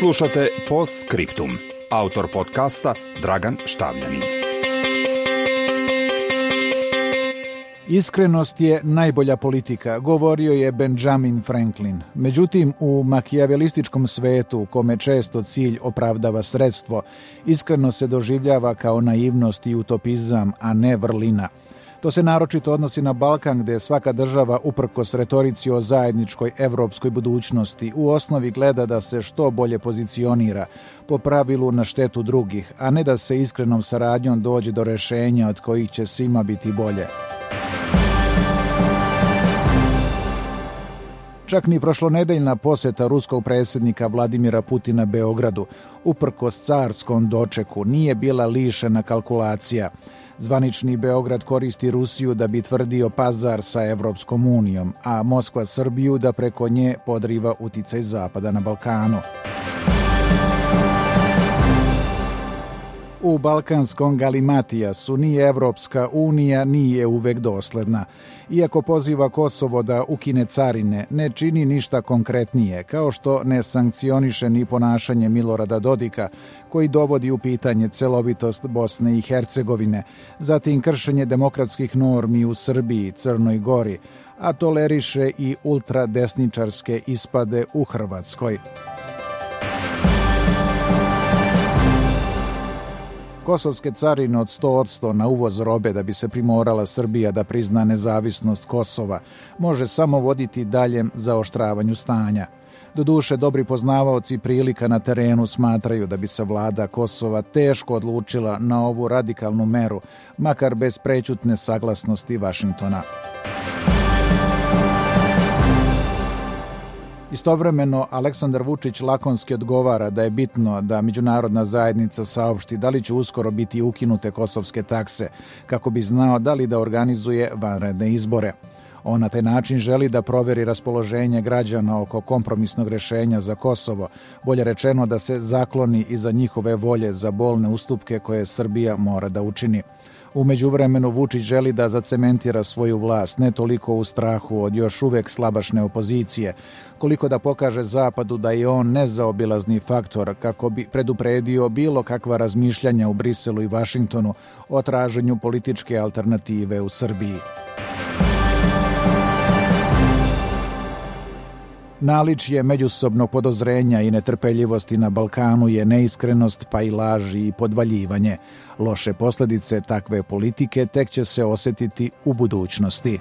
Slušate Post Scriptum. Autor podcasta Dragan Štavljanin. Iskrenost je najbolja politika, govorio je Benjamin Franklin. Međutim, u makijavelističkom svetu, kome često cilj opravdava sredstvo, iskreno se doživljava kao naivnost i utopizam, a ne vrlina – to se naročito odnosi na Balkan gdje svaka država uprkos retorici o zajedničkoj evropskoj budućnosti u osnovi gleda da se što bolje pozicionira po pravilu na štetu drugih, a ne da se iskrenom saradnjom dođe do rešenja od kojih će svima biti bolje. Čak ni prošlonedeljna posjeta ruskog predsjednika Vladimira Putina Beogradu, uprkos carskom dočeku, nije bila lišena kalkulacija. Zvanični Beograd koristi Rusiju da bi tvrdio pazar sa Evropskom unijom, a Moskva Srbiju da preko nje podriva uticaj Zapada na Balkanu. U balkanskom galimatijasu ni Evropska unija nije uvek dosledna. Iako poziva Kosovo da ukine carine, ne čini ništa konkretnije, kao što ne sankcioniše ni ponašanje Milorada Dodika, koji dovodi u pitanje celovitost Bosne i Hercegovine, zatim kršenje demokratskih normi u Srbiji, Crnoj Gori, a toleriše i ultradesničarske ispade u Hrvatskoj. Kosovske carine od 100% na uvoz robe da bi se primorala Srbija da prizna nezavisnost Kosova može samo voditi daljem zaoštravanju stanja. Doduše, dobri poznavaoci prilika na terenu smatraju da bi se vlada Kosova teško odlučila na ovu radikalnu meru, makar bez prećutne saglasnosti Vašingtona. Istovremeno, Aleksandar Vučić lakonski odgovara da je bitno da međunarodna zajednica saopšti da li će uskoro biti ukinute kosovske takse, kako bi znao da li da organizuje vanredne izbore. On na taj način želi da proveri raspoloženje građana oko kompromisnog rešenja za Kosovo, bolje rečeno da se zakloni iza njihove volje za bolne ustupke koje Srbija mora da učini. U međuvremenu Vučić želi da zacementira svoju vlast, ne toliko u strahu od još uvek slabašne opozicije, koliko da pokaže Zapadu da je on nezaobilazni faktor kako bi predupredio bilo kakva razmišljanja u Briselu i Vašingtonu o traženju političke alternative u Srbiji. Naličje međusobnog podozrenja i netrpeljivosti na Balkanu je neiskrenost pa i laži i podvaljivanje. Loše posljedice takve politike tek će se osjetiti u budućnosti.